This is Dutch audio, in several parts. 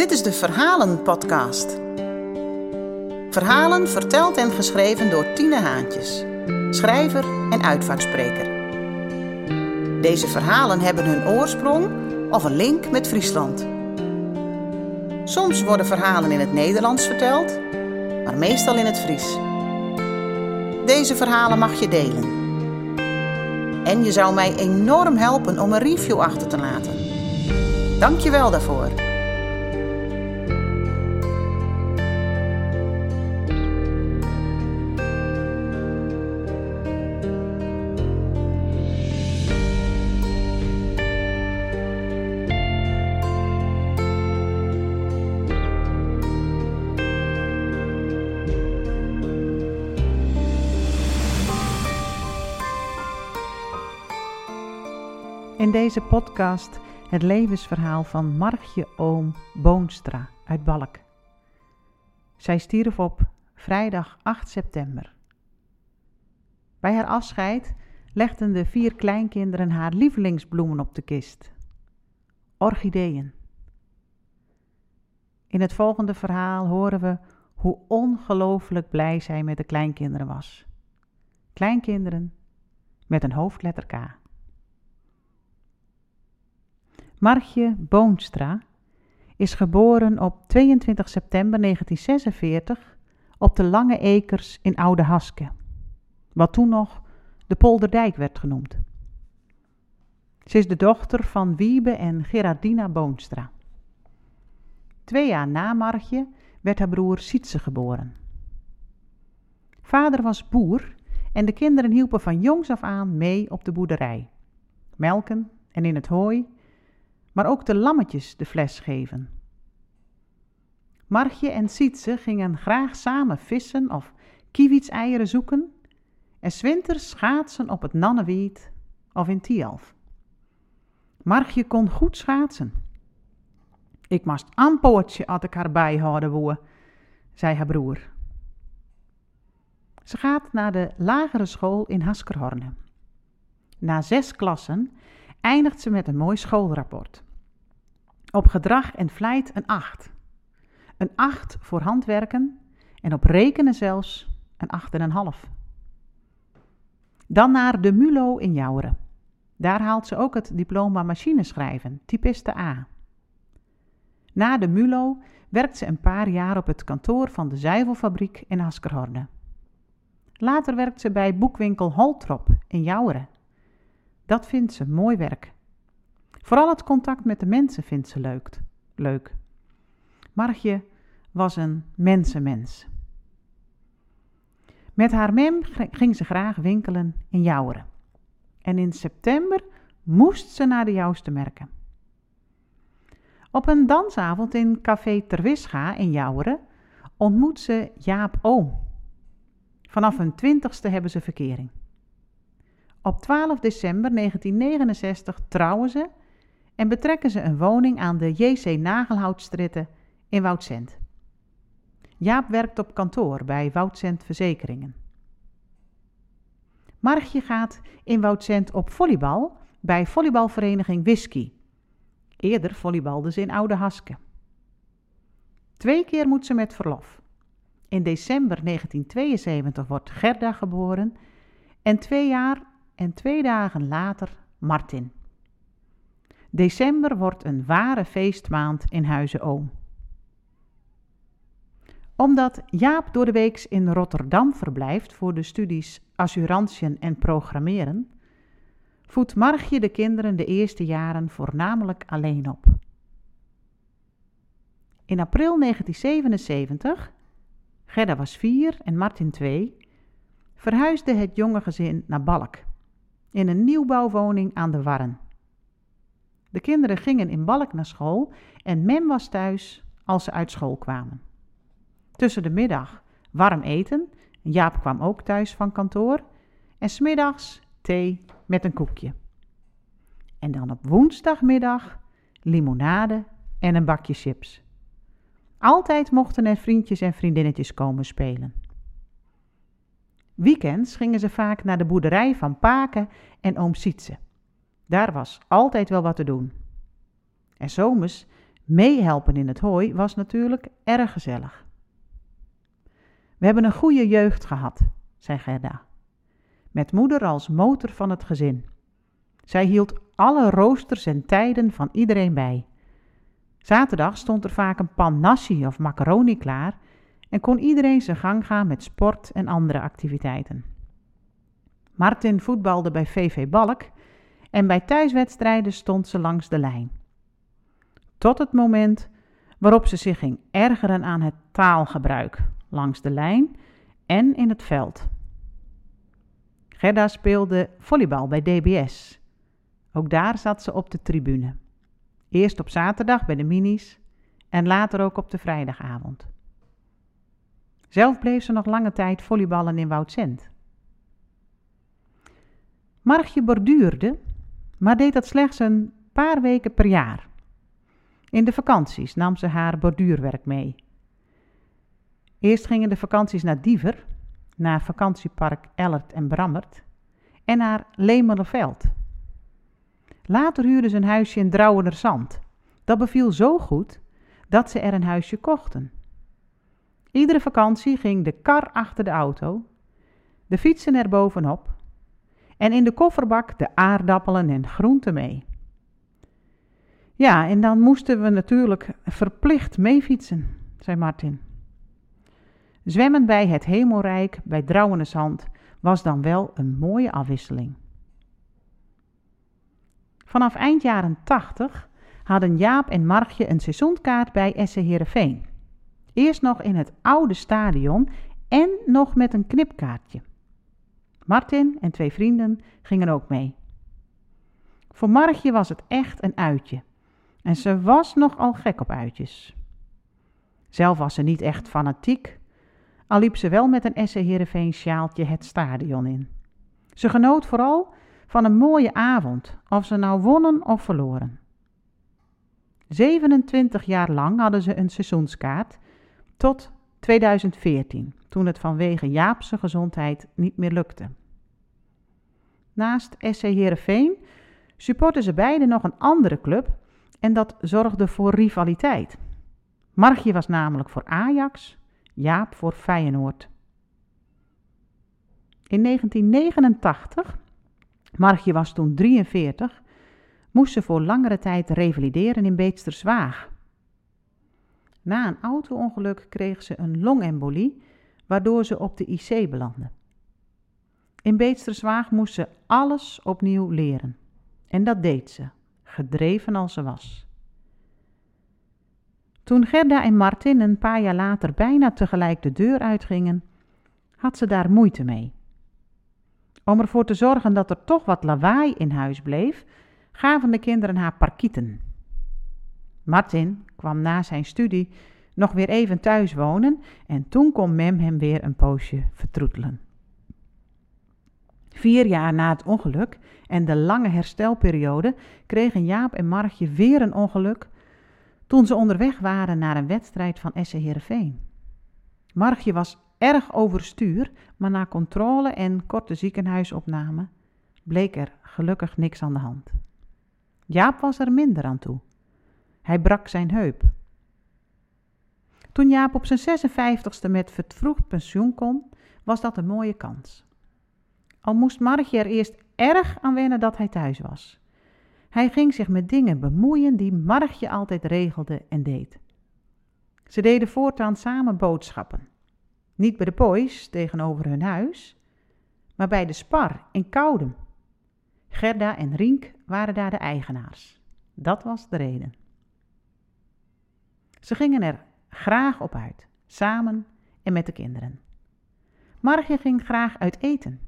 Dit is de Verhalen-podcast. Verhalen verteld en geschreven door Tine Haantjes, schrijver en uitvaartspreker. Deze verhalen hebben hun oorsprong of een link met Friesland. Soms worden verhalen in het Nederlands verteld, maar meestal in het Fries. Deze verhalen mag je delen. En je zou mij enorm helpen om een review achter te laten. Dank je wel daarvoor. In deze podcast het levensverhaal van Margje Oom Boonstra uit Balk. Zij stierf op vrijdag 8 september. Bij haar afscheid legden de vier kleinkinderen haar lievelingsbloemen op de kist. Orchideeën. In het volgende verhaal horen we hoe ongelooflijk blij zij met de kleinkinderen was. Kleinkinderen met een hoofdletter K. Margje Boonstra is geboren op 22 september 1946 op de Lange Ekers in Oude Haske, wat toen nog de Polderdijk werd genoemd. Ze is de dochter van Wiebe en Gerardina Boonstra. Twee jaar na Margje werd haar broer Sietse geboren. Vader was boer en de kinderen hielpen van jongs af aan mee op de boerderij. Melken en in het hooi maar ook de lammetjes de fles geven. Margje en Sietse gingen graag samen vissen of kiewitseieren zoeken en zwinters schaatsen op het Nannewiet of in Tialf. Margje kon goed schaatsen. Ik moest ampoortje als ik haar bijhouden woe, zei haar broer. Ze gaat naar de lagere school in Haskerhorne. Na zes klassen eindigt ze met een mooi schoolrapport. Op gedrag en vlijt een 8. Een 8 voor handwerken en op rekenen zelfs een 8,5. Dan naar de MULO in Jouweren. Daar haalt ze ook het diploma machineschrijven, typiste A. Na de MULO werkt ze een paar jaar op het kantoor van de zuivelfabriek in Askerhorne. Later werkt ze bij boekwinkel Holtrop in Jouweren. Dat vindt ze mooi werk. Vooral het contact met de mensen vindt ze leuk. leuk. Margje was een mensenmens. Met haar mem ging ze graag winkelen in Jouweren. En in september moest ze naar de Jouwste merken. Op een dansavond in Café Terwisga in Jouweren ontmoet ze Jaap Oom. Vanaf hun twintigste hebben ze verkering. Op 12 december 1969 trouwen ze en betrekken ze een woning aan de J.C. Nagelhoutstritten in Woudsend. Jaap werkt op kantoor bij Woudsend Verzekeringen. Margje gaat in Woudsend op volleybal bij volleybalvereniging Whisky. Eerder volleybalde ze in Oude Haske. Twee keer moet ze met verlof. In december 1972 wordt Gerda geboren en twee jaar en twee dagen later Martin. December wordt een ware feestmaand in Huizen Oom. Omdat Jaap door de weeks in Rotterdam verblijft voor de studies assurantiën en programmeren, voedt Margje de kinderen de eerste jaren voornamelijk alleen op. In april 1977, Gerda was vier en Martin twee, verhuisde het jonge gezin naar Balk, in een nieuwbouwwoning aan de Warren. De kinderen gingen in Balk naar school en Mem was thuis als ze uit school kwamen. Tussen de middag warm eten, Jaap kwam ook thuis van kantoor, en smiddags thee met een koekje. En dan op woensdagmiddag limonade en een bakje chips. Altijd mochten er vriendjes en vriendinnetjes komen spelen. Weekends gingen ze vaak naar de boerderij van Paken en oom Sietse. Daar was altijd wel wat te doen. En zomers Meehelpen in het hooi was natuurlijk erg gezellig. We hebben een goede jeugd gehad, zei Gerda. Met moeder als motor van het gezin. Zij hield alle roosters en tijden van iedereen bij. Zaterdag stond er vaak een pan nasi of macaroni klaar en kon iedereen zijn gang gaan met sport en andere activiteiten. Martin voetbalde bij VV Balk en bij thuiswedstrijden stond ze langs de lijn. Tot het moment waarop ze zich ging ergeren aan het taalgebruik langs de lijn en in het veld. Gerda speelde volleybal bij DBS. Ook daar zat ze op de tribune. Eerst op zaterdag bij de minis en later ook op de vrijdagavond. Zelf bleef ze nog lange tijd volleyballen in Woudsend. Margje borduurde, maar deed dat slechts een paar weken per jaar. In de vakanties nam ze haar borduurwerk mee. Eerst gingen de vakanties naar Diever, naar vakantiepark Ellert en Brammert en naar Lemelerveld. Later huurde ze een huisje in Drouwenerzand. Dat beviel zo goed dat ze er een huisje kochten. Iedere vakantie ging de kar achter de auto, de fietsen er bovenop en in de kofferbak de aardappelen en groenten mee. Ja, en dan moesten we natuurlijk verplicht meefietsen, zei Martin. Zwemmen bij het Hemelrijk bij Drouweneshand was dan wel een mooie afwisseling. Vanaf eind jaren 80 hadden Jaap en Margje een seizoenkaart bij SC Heerenveen. Eerst nog in het oude stadion en nog met een knipkaartje. Martin en twee vrienden gingen ook mee. Voor Margje was het echt een uitje. En ze was nogal gek op uitjes. Zelf was ze niet echt fanatiek, al liep ze wel met een SC Heerenveen sjaaltje het stadion in. Ze genoot vooral van een mooie avond, of ze nou wonnen of verloren. 27 jaar lang hadden ze een seizoenskaart, tot 2014, toen het vanwege Jaapse gezondheid niet meer lukte. Naast SC Heerenveen supporten ze beiden nog een andere club en dat zorgde voor rivaliteit. Margje was namelijk voor Ajax, Jaap voor Feyenoord. In 1989, Margje was toen 43, moest ze voor langere tijd revalideren in Beetsterswaag. Na een auto-ongeluk kreeg ze een longembolie, waardoor ze op de IC belandde. In Beetsterswaag moest ze alles opnieuw leren. En dat deed ze, gedreven als ze was. Toen Gerda en Martin een paar jaar later bijna tegelijk de deur uitgingen, had ze daar moeite mee. Om ervoor te zorgen dat er toch wat lawaai in huis bleef, gaven de kinderen haar parkieten. Martin kwam na zijn studie nog weer even thuis wonen en toen kon Mem hem weer een poosje vertroetelen. Vier jaar na het ongeluk en de lange herstelperiode kregen Jaap en Margje weer een ongeluk toen ze onderweg waren naar een wedstrijd van SC Heerenveen. Margje was erg overstuur, maar na controle en korte ziekenhuisopname bleek er gelukkig niks aan de hand. Jaap was er minder aan toe. Hij brak zijn heup. Toen Jaap op zijn 56ste met vervroegd pensioen kon, was dat een mooie kans. Al moest Margje er eerst erg aan wennen dat hij thuis was. Hij ging zich met dingen bemoeien die Margje altijd regelde en deed. Ze deden voortaan samen boodschappen. Niet bij de boys tegenover hun huis, maar bij de Spar in Koudem. Gerda en Rink waren daar de eigenaars. Dat was de reden. Ze gingen er graag op uit, samen en met de kinderen. Margje ging graag uit eten.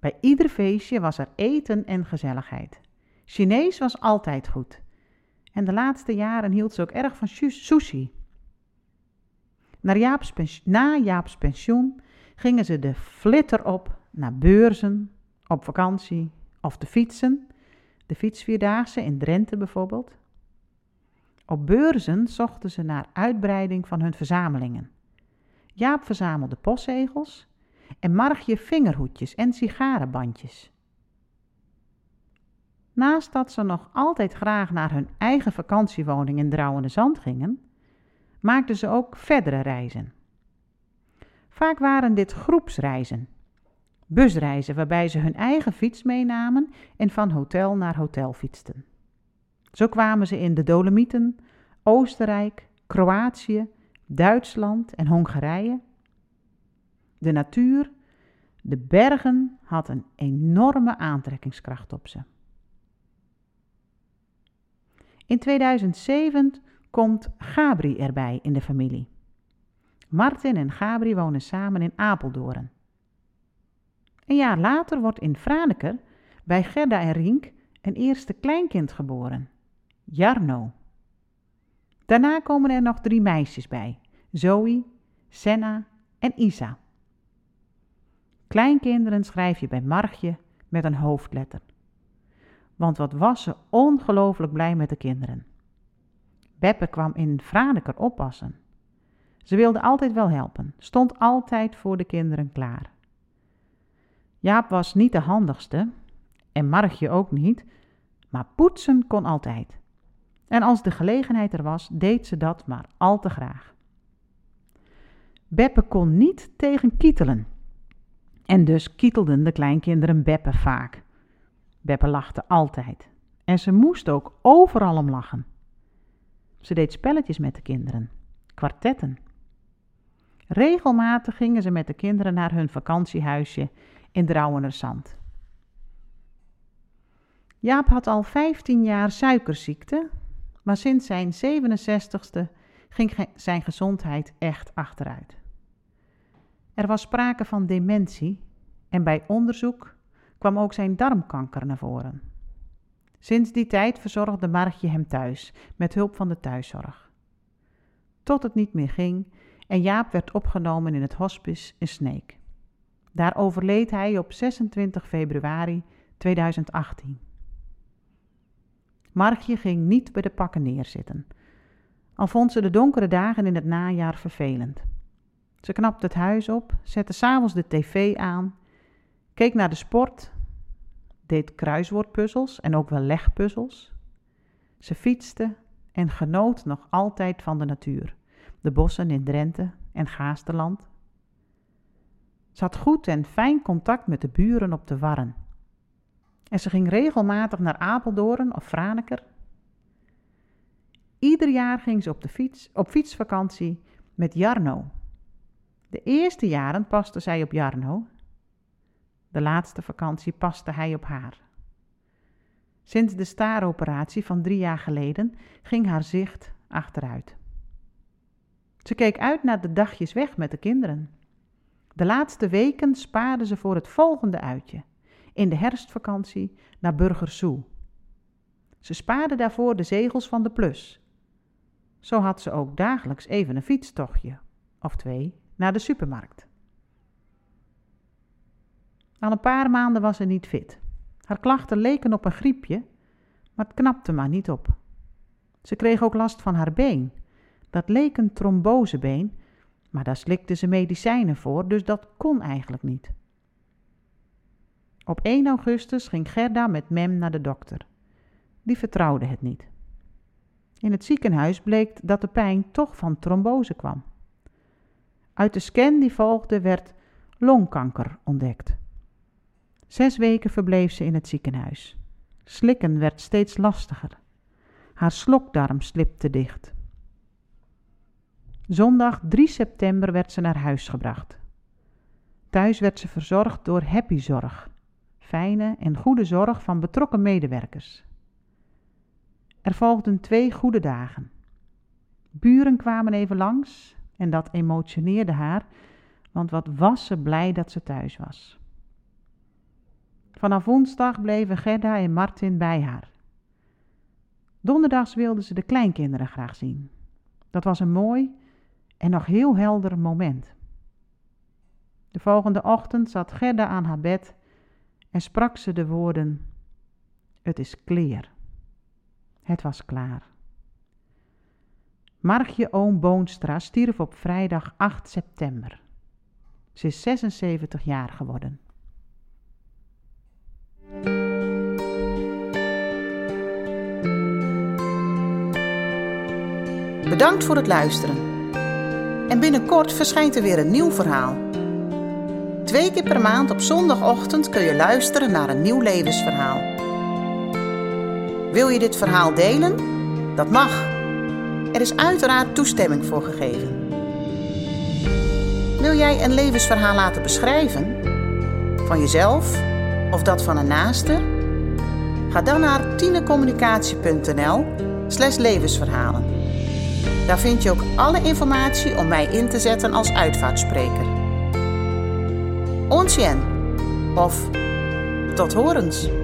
Bij ieder feestje was er eten en gezelligheid. Chinees was altijd goed. En de laatste jaren hield ze ook erg van sushi. Jaap's, na Jaap's pensioen gingen ze de flitter op naar beurzen, op vakantie of te fietsen. De fietsvierdaagse in Drenthe bijvoorbeeld. Op beurzen zochten ze naar uitbreiding van hun verzamelingen. Jaap verzamelde postzegels en Margje vingerhoedjes en sigarenbandjes. Naast dat ze nog altijd graag naar hun eigen vakantiewoning in Drouwende Zand gingen, maakten ze ook verdere reizen. Vaak waren dit groepsreizen, busreizen waarbij ze hun eigen fiets meenamen en van hotel naar hotel fietsten. Zo kwamen ze in de Dolomieten, Oostenrijk, Kroatië, Duitsland en Hongarije. De natuur, de bergen had een enorme aantrekkingskracht op ze. In 2007 komt Gabri erbij in de familie. Martin en Gabri wonen samen in Apeldoorn. Een jaar later wordt in Franeker bij Gerda en Rink een eerste kleinkind geboren, Jarno. Daarna komen er nog drie meisjes bij, Zoe, Senna en Isa. Kleinkinderen schrijf je bij Margje met een hoofdletter. Want wat was ze ongelooflijk blij met de kinderen. Beppe kwam in Franeker oppassen. Ze wilde altijd wel helpen, stond altijd voor de kinderen klaar. Jaap was niet de handigste, en Margje ook niet, maar poetsen kon altijd. En als de gelegenheid er was, deed ze dat maar al te graag. Beppe kon niet tegen kietelen. En dus kietelden de kleinkinderen Beppe vaak. Beppe lachte altijd. En ze moest ook overal om lachen. Ze deed spelletjes met de kinderen, kwartetten. Regelmatig gingen ze met de kinderen naar hun vakantiehuisje in Drouwenerzand. Jaap had al 15 jaar suikerziekte, maar sinds zijn 67ste ging zijn gezondheid echt achteruit. Er was sprake van dementie en bij onderzoek kwam ook zijn darmkanker naar voren. Sinds die tijd verzorgde Margje hem thuis met hulp van de thuiszorg. Tot het niet meer ging en Jaap werd opgenomen in het hospice in Sneek. Daar overleed hij op 26 februari 2018. Margje ging niet bij de pakken neerzitten, al vond ze de donkere dagen in het najaar vervelend. Ze knapte het huis op, zette s'avonds de tv aan, keek naar de sport, deed kruiswoordpuzzels en ook wel legpuzzels. Ze fietste en genoot nog altijd van de natuur, de bossen in Drenthe en Gaasterland. Ze had goed en fijn contact met de buren op de Warren. En ze ging regelmatig naar Apeldoorn of Franeker. Ieder jaar ging ze op, de fiets, op fietsvakantie met Jarno. De eerste jaren paste zij op Jarno. De laatste vakantie paste hij op haar. Sinds de staaroperatie van drie jaar geleden ging haar zicht achteruit. Ze keek uit naar de dagjes weg met de kinderen. De laatste weken spaarde ze voor het volgende uitje, in de herfstvakantie naar Burgersoe. Ze spaarde daarvoor de zegels van de plus. Zo had ze ook dagelijks even een fietstochtje, of twee, naar de supermarkt. Al een paar maanden was ze niet fit. Haar klachten leken op een griepje, maar het knapte maar niet op. Ze kreeg ook last van haar been. Dat leek een trombosebeen, maar daar slikte ze medicijnen voor, dus dat kon eigenlijk niet. Op 1 augustus ging Gerda met Mem naar de dokter. Die vertrouwde het niet. In het ziekenhuis bleek dat de pijn toch van trombose kwam. Uit de scan die volgde werd longkanker ontdekt. Zes weken verbleef ze in het ziekenhuis. Slikken werd steeds lastiger. Haar slokdarm slipte dicht. Zondag 3 september werd ze naar huis gebracht. Thuis werd ze verzorgd door Happy Zorg, fijne en goede zorg van betrokken medewerkers. Er volgden twee goede dagen. Buren kwamen even langs en dat emotioneerde haar, want wat was ze blij dat ze thuis was. Vanaf woensdag bleven Gerda en Martin bij haar. Donderdags wilden ze de kleinkinderen graag zien. Dat was een mooi en nog heel helder moment. De volgende ochtend zat Gerda aan haar bed en sprak ze de woorden: Het is kleer. Het was klaar. Margje Oom Boonstra stierf op vrijdag 8 september. Ze is 76 jaar geworden. Bedankt voor het luisteren. En binnenkort verschijnt er weer een nieuw verhaal. Twee keer per maand op zondagochtend kun je luisteren naar een nieuw levensverhaal. Wil je dit verhaal delen? Dat mag. Er is uiteraard toestemming voor gegeven. Wil jij een levensverhaal laten beschrijven? Van jezelf of dat van een naaste? Ga dan naar tinecommunicatie.nl slash levensverhalen. Daar vind je ook alle informatie om mij in te zetten als uitvaartspreker. Onsjen of tot horens.